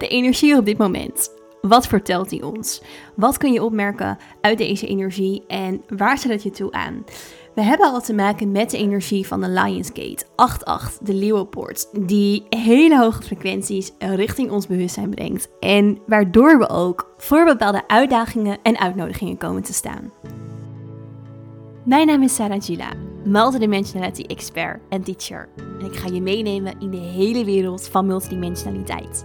De energie op dit moment. Wat vertelt die ons? Wat kun je opmerken uit deze energie en waar zet het je toe aan? We hebben al te maken met de energie van de Lionsgate 8-8, de Leeuwenpoort, die hele hoge frequenties richting ons bewustzijn brengt en waardoor we ook voor bepaalde uitdagingen en uitnodigingen komen te staan. Mijn naam is Sarah Gila, multidimensionality expert en teacher. En ik ga je meenemen in de hele wereld van multidimensionaliteit.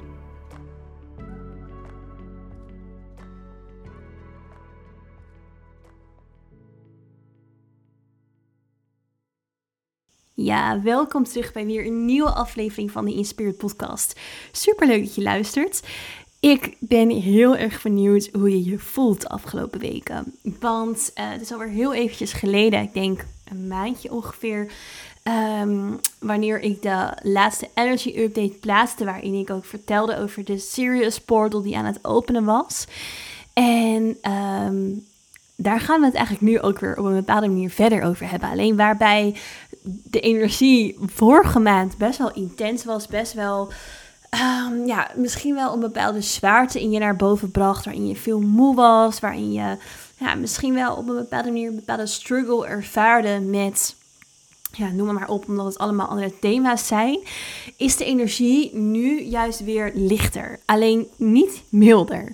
Ja, welkom terug bij weer een nieuwe aflevering van de Inspired Podcast. Super leuk dat je luistert. Ik ben heel erg benieuwd hoe je je voelt de afgelopen weken. Want uh, het is alweer heel eventjes geleden, ik denk een maandje ongeveer, um, wanneer ik de laatste Energy Update plaatste, waarin ik ook vertelde over de Sirius Portal die aan het openen was. En um, daar gaan we het eigenlijk nu ook weer op een bepaalde manier verder over hebben. Alleen waarbij de energie vorige maand best wel intens was, best wel. Um, ja, misschien wel een bepaalde zwaarte in je naar boven bracht, waarin je veel moe was, waarin je ja, misschien wel op een bepaalde manier een bepaalde struggle ervaarde met ja, noem maar, maar op, omdat het allemaal andere thema's zijn, is de energie nu juist weer lichter. Alleen niet milder.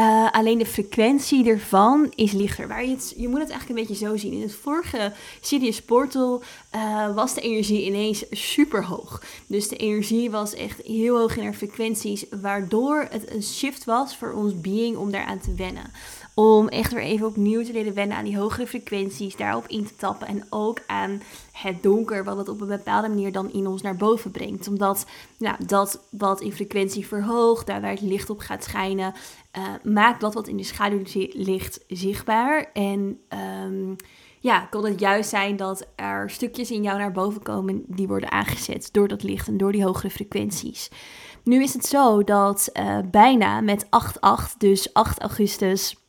Uh, alleen de frequentie ervan is lichter. Waar je, je moet het eigenlijk een beetje zo zien. In het vorige Sirius Portal uh, was de energie ineens super hoog. Dus de energie was echt heel hoog in haar frequenties, waardoor het een shift was voor ons being om daaraan te wennen. Om echt weer even opnieuw te leren wennen aan die hogere frequenties, daarop in te tappen en ook aan het donker, wat het op een bepaalde manier dan in ons naar boven brengt. Omdat nou, dat wat in frequentie verhoogt, daar waar het licht op gaat schijnen, uh, maakt dat wat in de schaduw ligt zichtbaar. En um, ja, kan het juist zijn dat er stukjes in jou naar boven komen die worden aangezet door dat licht en door die hogere frequenties. Nu is het zo dat uh, bijna met 8-8, dus 8 augustus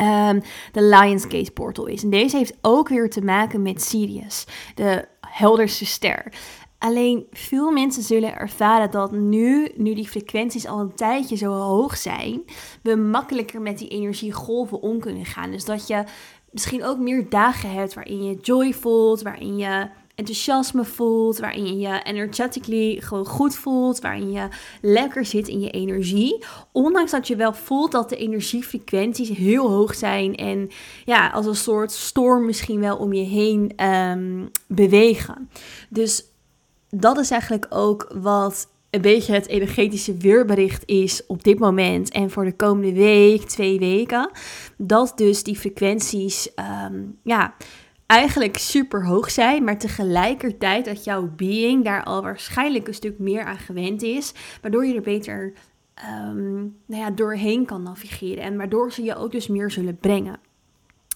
um, de Lionsgate portal is. En deze heeft ook weer te maken met Sirius, de helderste ster. Alleen veel mensen zullen ervaren dat nu, nu die frequenties al een tijdje zo hoog zijn, we makkelijker met die energiegolven om kunnen gaan. Dus dat je misschien ook meer dagen hebt waarin je joy voelt, waarin je enthousiasme voelt, waarin je je energetically gewoon goed voelt, waarin je lekker zit in je energie. Ondanks dat je wel voelt dat de energiefrequenties heel hoog zijn en ja, als een soort storm misschien wel om je heen um, bewegen. Dus dat is eigenlijk ook wat een beetje het energetische weerbericht is op dit moment en voor de komende week, twee weken. Dat dus die frequenties, um, ja eigenlijk super hoog zijn, maar tegelijkertijd dat jouw being daar al waarschijnlijk een stuk meer aan gewend is, waardoor je er beter um, nou ja, doorheen kan navigeren en waardoor ze je ook dus meer zullen brengen.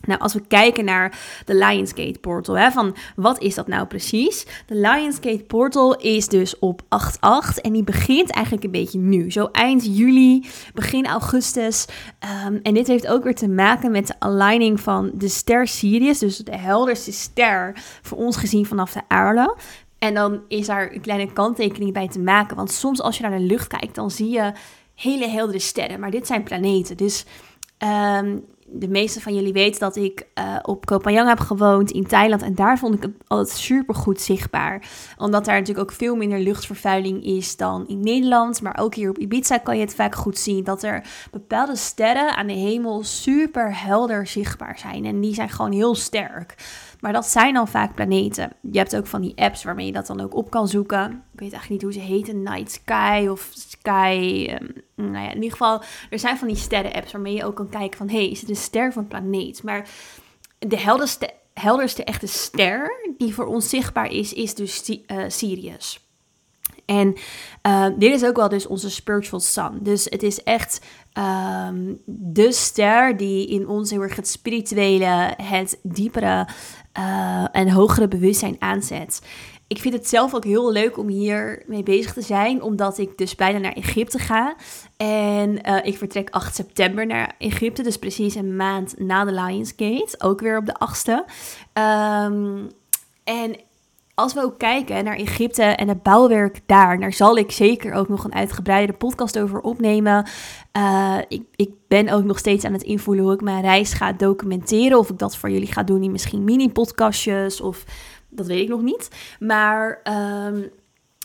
Nou, als we kijken naar de Lionsgate Portal, hè, van wat is dat nou precies? De Lionsgate Portal is dus op 8-8 en die begint eigenlijk een beetje nu. Zo eind juli, begin augustus. Um, en dit heeft ook weer te maken met de aligning van de ster Sirius, dus de helderste ster voor ons gezien vanaf de aarde. En dan is daar een kleine kanttekening bij te maken, want soms als je naar de lucht kijkt, dan zie je hele heldere sterren, maar dit zijn planeten. Dus... Um, de meeste van jullie weten dat ik uh, op Phangan heb gewoond in Thailand. En daar vond ik het altijd super goed zichtbaar. Omdat daar natuurlijk ook veel minder luchtvervuiling is dan in Nederland. Maar ook hier op Ibiza kan je het vaak goed zien. Dat er bepaalde sterren aan de hemel super helder zichtbaar zijn. En die zijn gewoon heel sterk. Maar dat zijn dan vaak planeten. Je hebt ook van die apps waarmee je dat dan ook op kan zoeken. Ik weet eigenlijk niet hoe ze heten. Night Sky of Sky. Um, nou ja, in ieder geval, er zijn van die sterren-apps waarmee je ook kan kijken van... hé, hey, is het een ster van een planeet? Maar de helderste, helderste echte ster die voor ons zichtbaar is, is dus uh, Sirius. En uh, dit is ook wel dus onze spiritual sun. Dus het is echt um, de ster die in ons heel erg het spirituele, het diepere uh, en hogere bewustzijn aanzet. Ik vind het zelf ook heel leuk om hier mee bezig te zijn, omdat ik dus bijna naar Egypte ga. En uh, ik vertrek 8 september naar Egypte, dus precies een maand na de Lionsgate, ook weer op de 8e. Um, en als we ook kijken naar Egypte en het bouwwerk daar, daar zal ik zeker ook nog een uitgebreide podcast over opnemen. Uh, ik, ik ben ook nog steeds aan het invoelen hoe ik mijn reis ga documenteren. Of ik dat voor jullie ga doen in misschien mini-podcastjes of dat weet ik nog niet. Maar um,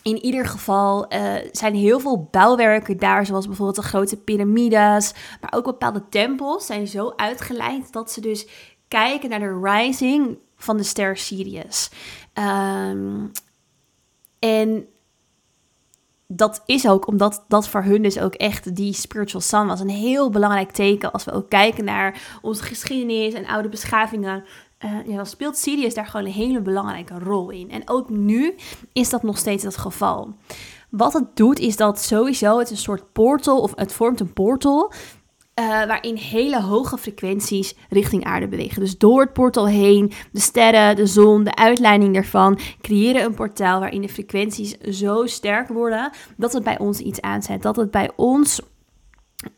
in ieder geval uh, zijn heel veel bouwwerken daar, zoals bijvoorbeeld de grote piramides, maar ook bepaalde tempels, zijn zo uitgeleid dat ze dus kijken naar de rising van de ster Sirius. Um, en dat is ook omdat dat voor hun dus ook echt die spiritual sun was. Een heel belangrijk teken als we ook kijken naar onze geschiedenis en oude beschavingen. Uh, ja, dan speelt Sirius daar gewoon een hele belangrijke rol in. En ook nu is dat nog steeds het geval. Wat het doet is dat sowieso het een soort portal, of het vormt een portal uh, waarin hele hoge frequenties richting aarde bewegen. Dus door het portal heen, de sterren, de zon, de uitleiding daarvan, creëren een portaal waarin de frequenties zo sterk worden dat het bij ons iets aanzet. Dat het bij ons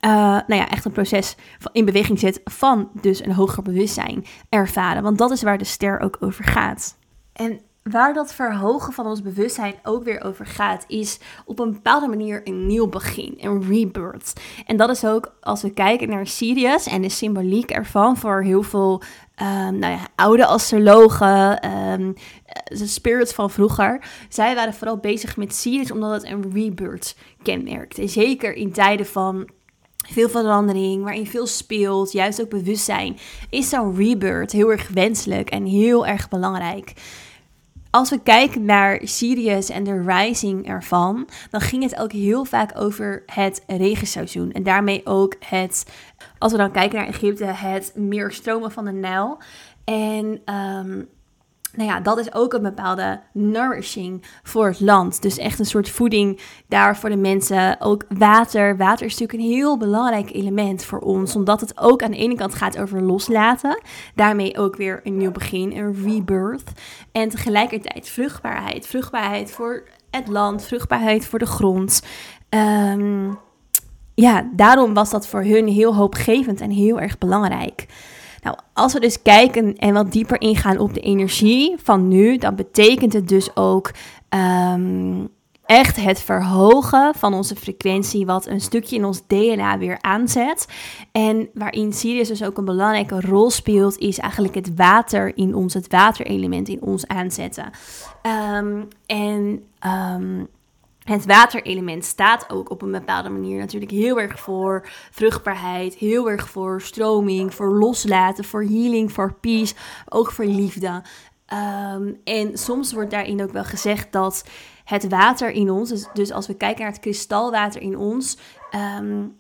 uh, nou ja, echt een proces in beweging zet van dus een hoger bewustzijn ervaren. Want dat is waar de ster ook over gaat. En waar dat verhogen van ons bewustzijn ook weer over gaat, is op een bepaalde manier een nieuw begin, een rebirth. En dat is ook als we kijken naar Sirius en de symboliek ervan voor heel veel um, nou ja, oude astrologen, um, de spirits van vroeger. Zij waren vooral bezig met Sirius omdat het een rebirth kenmerkt. En zeker in tijden van veel verandering, waarin veel speelt, juist ook bewustzijn, is zo'n rebirth heel erg wenselijk en heel erg belangrijk als we kijken naar Sirius en de rising ervan, dan ging het ook heel vaak over het regenseizoen. En daarmee ook het, als we dan kijken naar Egypte, het meer stromen van de Nijl. En um, nou ja, dat is ook een bepaalde nourishing voor het land. Dus echt een soort voeding daar voor de mensen. Ook water. Water is natuurlijk een heel belangrijk element voor ons. Omdat het ook aan de ene kant gaat over loslaten. Daarmee ook weer een nieuw begin, een rebirth. En tegelijkertijd vruchtbaarheid. Vruchtbaarheid voor het land, vruchtbaarheid voor de grond. Um, ja, daarom was dat voor hun heel hoopgevend en heel erg belangrijk. Nou, als we dus kijken en wat dieper ingaan op de energie van nu, dan betekent het dus ook um, echt het verhogen van onze frequentie, wat een stukje in ons DNA weer aanzet. En waarin Sirius dus ook een belangrijke rol speelt, is eigenlijk het water in ons, het waterelement in ons aanzetten. Um, en um, het waterelement staat ook op een bepaalde manier natuurlijk heel erg voor vruchtbaarheid, heel erg voor stroming, voor loslaten, voor healing, voor peace, ook voor liefde. Um, en soms wordt daarin ook wel gezegd dat het water in ons, dus, dus als we kijken naar het kristalwater in ons, um,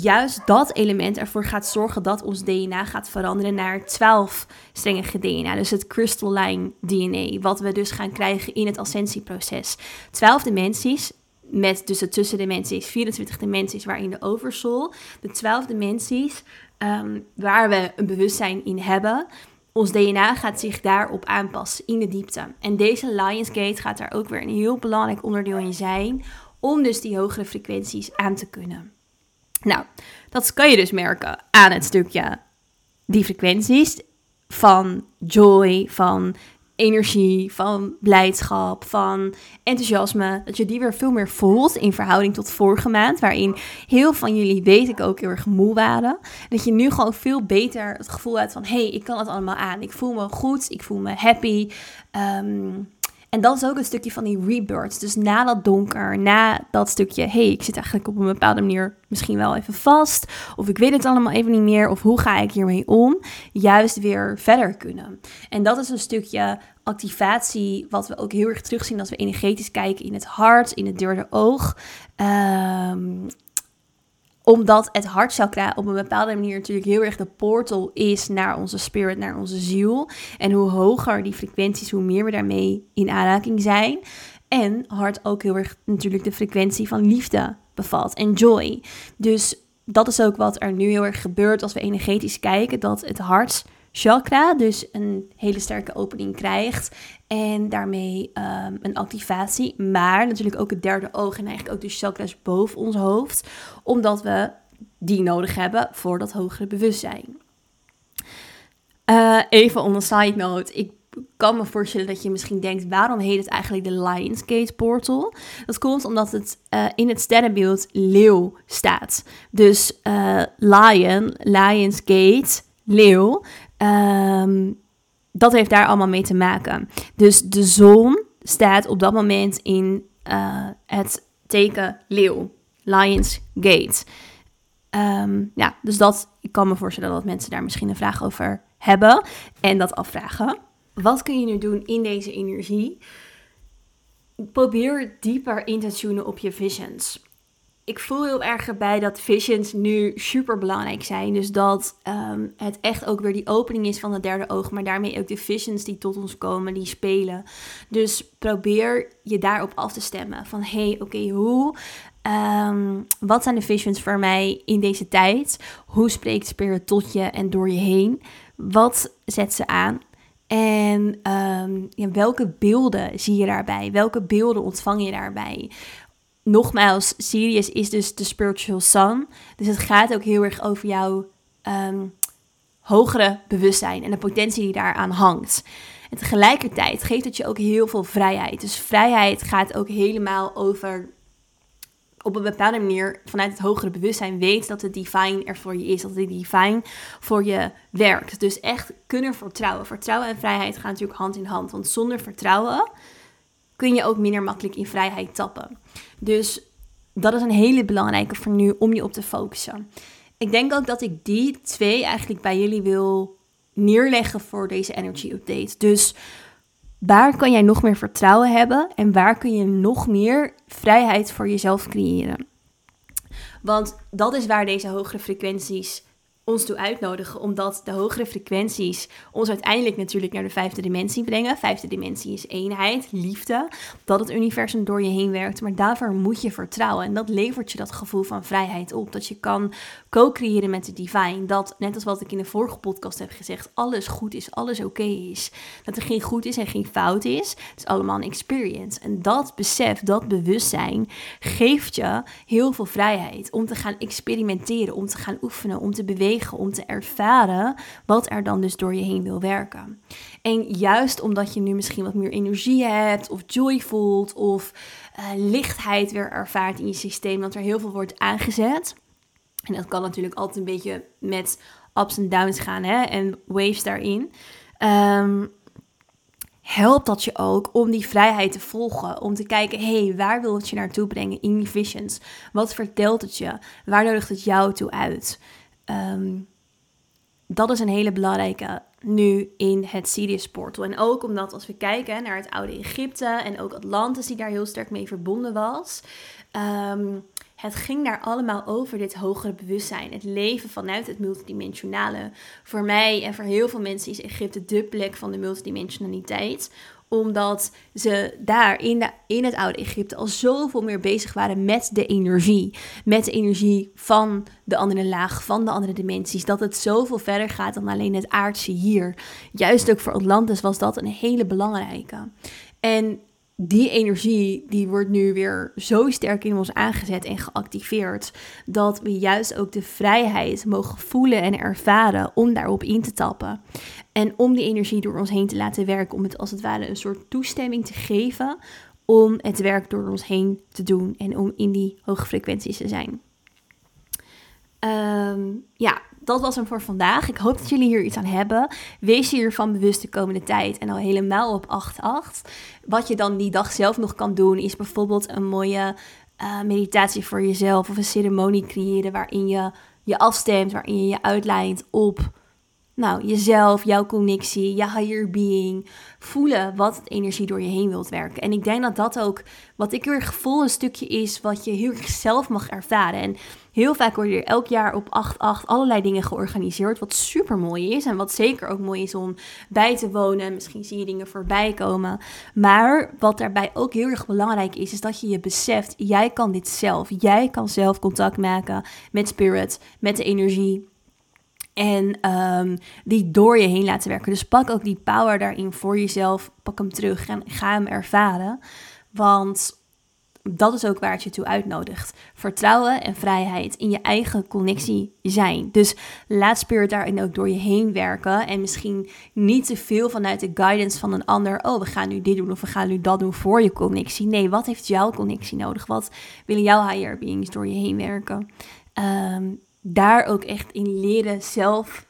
juist dat element ervoor gaat zorgen dat ons DNA gaat veranderen naar 12 strengige DNA. Dus het crystalline DNA, wat we dus gaan krijgen in het ascensieproces. 12 dimensies, met dus de tussendimensies, 24 dimensies waarin de oversoul, de 12 dimensies um, waar we een bewustzijn in hebben. Ons DNA gaat zich daarop aanpassen in de diepte. En deze Lionsgate gaat daar ook weer een heel belangrijk onderdeel in zijn om dus die hogere frequenties aan te kunnen. Nou, dat kan je dus merken aan het stukje die frequenties van joy, van energie, van blijdschap, van enthousiasme. Dat je die weer veel meer voelt in verhouding tot vorige maand, waarin heel van jullie, weet ik ook, heel erg moe waren. Dat je nu gewoon veel beter het gevoel hebt van, hé, hey, ik kan het allemaal aan. Ik voel me goed, ik voel me happy. Um, en dat is ook een stukje van die rebirth. Dus na dat donker, na dat stukje, hé, hey, ik zit eigenlijk op een bepaalde manier misschien wel even vast. Of ik weet het allemaal even niet meer. Of hoe ga ik hiermee om? Juist weer verder kunnen. En dat is een stukje activatie, wat we ook heel erg terugzien als we energetisch kijken in het hart, in het derde oog. Um, omdat het hartchakra op een bepaalde manier natuurlijk heel erg de portal is naar onze spirit, naar onze ziel. En hoe hoger die frequenties, hoe meer we daarmee in aanraking zijn. En hart ook heel erg natuurlijk de frequentie van liefde bevat en joy. Dus dat is ook wat er nu heel erg gebeurt als we energetisch kijken, dat het hart chakra dus een hele sterke opening krijgt en daarmee um, een activatie, maar natuurlijk ook het derde oog en eigenlijk ook de chakras boven ons hoofd, omdat we die nodig hebben voor dat hogere bewustzijn. Uh, even on a side note, ik kan me voorstellen dat je misschien denkt, waarom heet het eigenlijk de Lionsgate Portal? Dat komt omdat het uh, in het sterrenbeeld leeuw staat. Dus uh, lion, Lionsgate, leeuw, um, dat heeft daar allemaal mee te maken. Dus de zon staat op dat moment in uh, het teken leeuw, Lionsgate. Um, ja, dus dat, ik kan me voorstellen dat mensen daar misschien een vraag over hebben en dat afvragen. Wat kun je nu doen in deze energie? Probeer dieper in te tunen op je visions. Ik voel heel erg erbij dat visions nu super belangrijk zijn. Dus dat um, het echt ook weer die opening is van het derde oog. Maar daarmee ook de visions die tot ons komen, die spelen. Dus probeer je daarop af te stemmen. Van hey, oké, hoe Um, wat zijn de visions voor mij in deze tijd? Hoe spreekt Spirit tot je en door je heen? Wat zet ze aan? En ja, welke beelden zie je daarbij? Welke beelden ontvang je daarbij? Nogmaals, Sirius is dus de spiritual sun. Dus het gaat ook heel erg over jouw um, hogere bewustzijn en de potentie die daaraan hangt. En tegelijkertijd geeft het je ook heel veel vrijheid. Dus vrijheid gaat ook helemaal over op een bepaalde manier vanuit het hogere bewustzijn weet dat het divine er voor je is. Dat het divine voor je werkt. Dus echt kunnen vertrouwen. Vertrouwen en vrijheid gaan natuurlijk hand in hand. Want zonder vertrouwen kun je ook minder makkelijk in vrijheid tappen. Dus dat is een hele belangrijke voor nu om je op te focussen. Ik denk ook dat ik die twee eigenlijk bij jullie wil neerleggen voor deze energy update. Dus Waar kan jij nog meer vertrouwen hebben en waar kun je nog meer vrijheid voor jezelf creëren? Want dat is waar deze hogere frequenties ons toe uitnodigen, omdat de hogere frequenties ons uiteindelijk natuurlijk naar de vijfde dimensie brengen. Vijfde dimensie is eenheid, liefde, dat het universum door je heen werkt, maar daarvoor moet je vertrouwen en dat levert je dat gevoel van vrijheid op, dat je kan co-creëren met de divine, dat net als wat ik in de vorige podcast heb gezegd, alles goed is, alles oké is, dat er geen goed is en geen fout is, het is allemaal een experience. En dat besef, dat bewustzijn geeft je heel veel vrijheid om te gaan experimenteren, om te gaan oefenen, om te bewegen om te ervaren wat er dan dus door je heen wil werken. En juist omdat je nu misschien wat meer energie hebt, of joy voelt, of uh, lichtheid weer ervaart in je systeem, dat er heel veel wordt aangezet. En dat kan natuurlijk altijd een beetje met ups en downs gaan hè? en waves daarin. Um, helpt dat je ook om die vrijheid te volgen. Om te kijken, hé, hey, waar wil het je naartoe brengen in die visions? Wat vertelt het je? Waar nodigt het jou toe uit? Um, dat is een hele belangrijke nu in het Sirius portal. En ook omdat als we kijken naar het oude Egypte en ook Atlantis die daar heel sterk mee verbonden was. Um, het ging daar allemaal over dit hogere bewustzijn. Het leven vanuit het multidimensionale. Voor mij en voor heel veel mensen is Egypte de plek van de multidimensionaliteit omdat ze daar in, in het oude Egypte al zoveel meer bezig waren met de energie. Met de energie van de andere laag, van de andere dimensies. Dat het zoveel verder gaat dan alleen het aardse hier. Juist ook voor Atlantis was dat een hele belangrijke. En die energie die wordt nu weer zo sterk in ons aangezet en geactiveerd dat we juist ook de vrijheid mogen voelen en ervaren om daarop in te tappen. En om die energie door ons heen te laten werken, om het als het ware een soort toestemming te geven om het werk door ons heen te doen en om in die hoge frequenties te zijn. Um, ja, dat was hem voor vandaag. Ik hoop dat jullie hier iets aan hebben. Wees je hiervan bewust de komende tijd en al helemaal op 8-8. Wat je dan die dag zelf nog kan doen, is bijvoorbeeld een mooie uh, meditatie voor jezelf of een ceremonie creëren waarin je je afstemt, waarin je je uitlijnt op nou, jezelf, jouw connectie, je higher being. Voelen wat energie door je heen wilt werken. En ik denk dat dat ook, wat ik heel erg voel, een stukje is wat je heel erg zelf mag ervaren. En Heel vaak worden er elk jaar op 8-8 allerlei dingen georganiseerd. Wat super mooi is. En wat zeker ook mooi is om bij te wonen. Misschien zie je dingen voorbij komen. Maar wat daarbij ook heel erg belangrijk is, is dat je je beseft: jij kan dit zelf. Jij kan zelf contact maken met spirit, met de energie. En um, die door je heen laten werken. Dus pak ook die power daarin voor jezelf. Pak hem terug en ga hem ervaren. Want dat is ook waar het je toe uitnodigt. Vertrouwen en vrijheid in je eigen connectie zijn. Dus laat Spirit daarin ook door je heen werken. En misschien niet te veel vanuit de guidance van een ander. Oh, we gaan nu dit doen of we gaan nu dat doen voor je connectie. Nee, wat heeft jouw connectie nodig? Wat willen jouw higher beings door je heen werken? Um, daar ook echt in leren zelf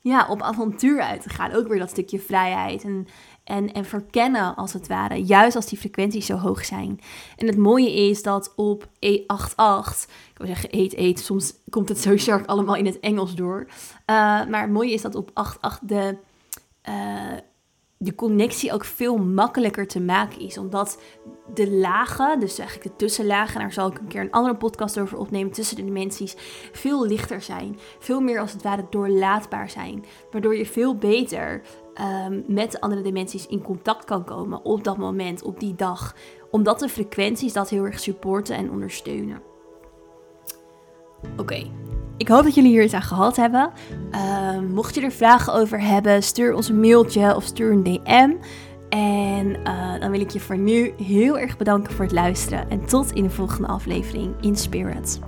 ja, op avontuur uit te gaan. Ook weer dat stukje vrijheid en, en, en verkennen als het ware. Juist als die frequenties zo hoog zijn. En het mooie is dat op E88, ik wil zeggen eet eet, soms komt het zo sharp allemaal in het Engels door. Uh, maar het mooie is dat op 88 de... Uh, de connectie ook veel makkelijker te maken is. Omdat de lagen, dus eigenlijk de tussenlagen, en daar zal ik een keer een andere podcast over opnemen, tussen de dimensies, veel lichter zijn. Veel meer als het ware doorlaatbaar zijn. Waardoor je veel beter um, met de andere dimensies in contact kan komen op dat moment, op die dag. Omdat de frequenties dat heel erg supporten en ondersteunen. Oké, ik hoop dat jullie hier iets aan gehad hebben. Uh, mocht je er vragen over hebben, stuur ons een mailtje of stuur een DM. En uh, dan wil ik je voor nu heel erg bedanken voor het luisteren. En tot in de volgende aflevering in Spirit.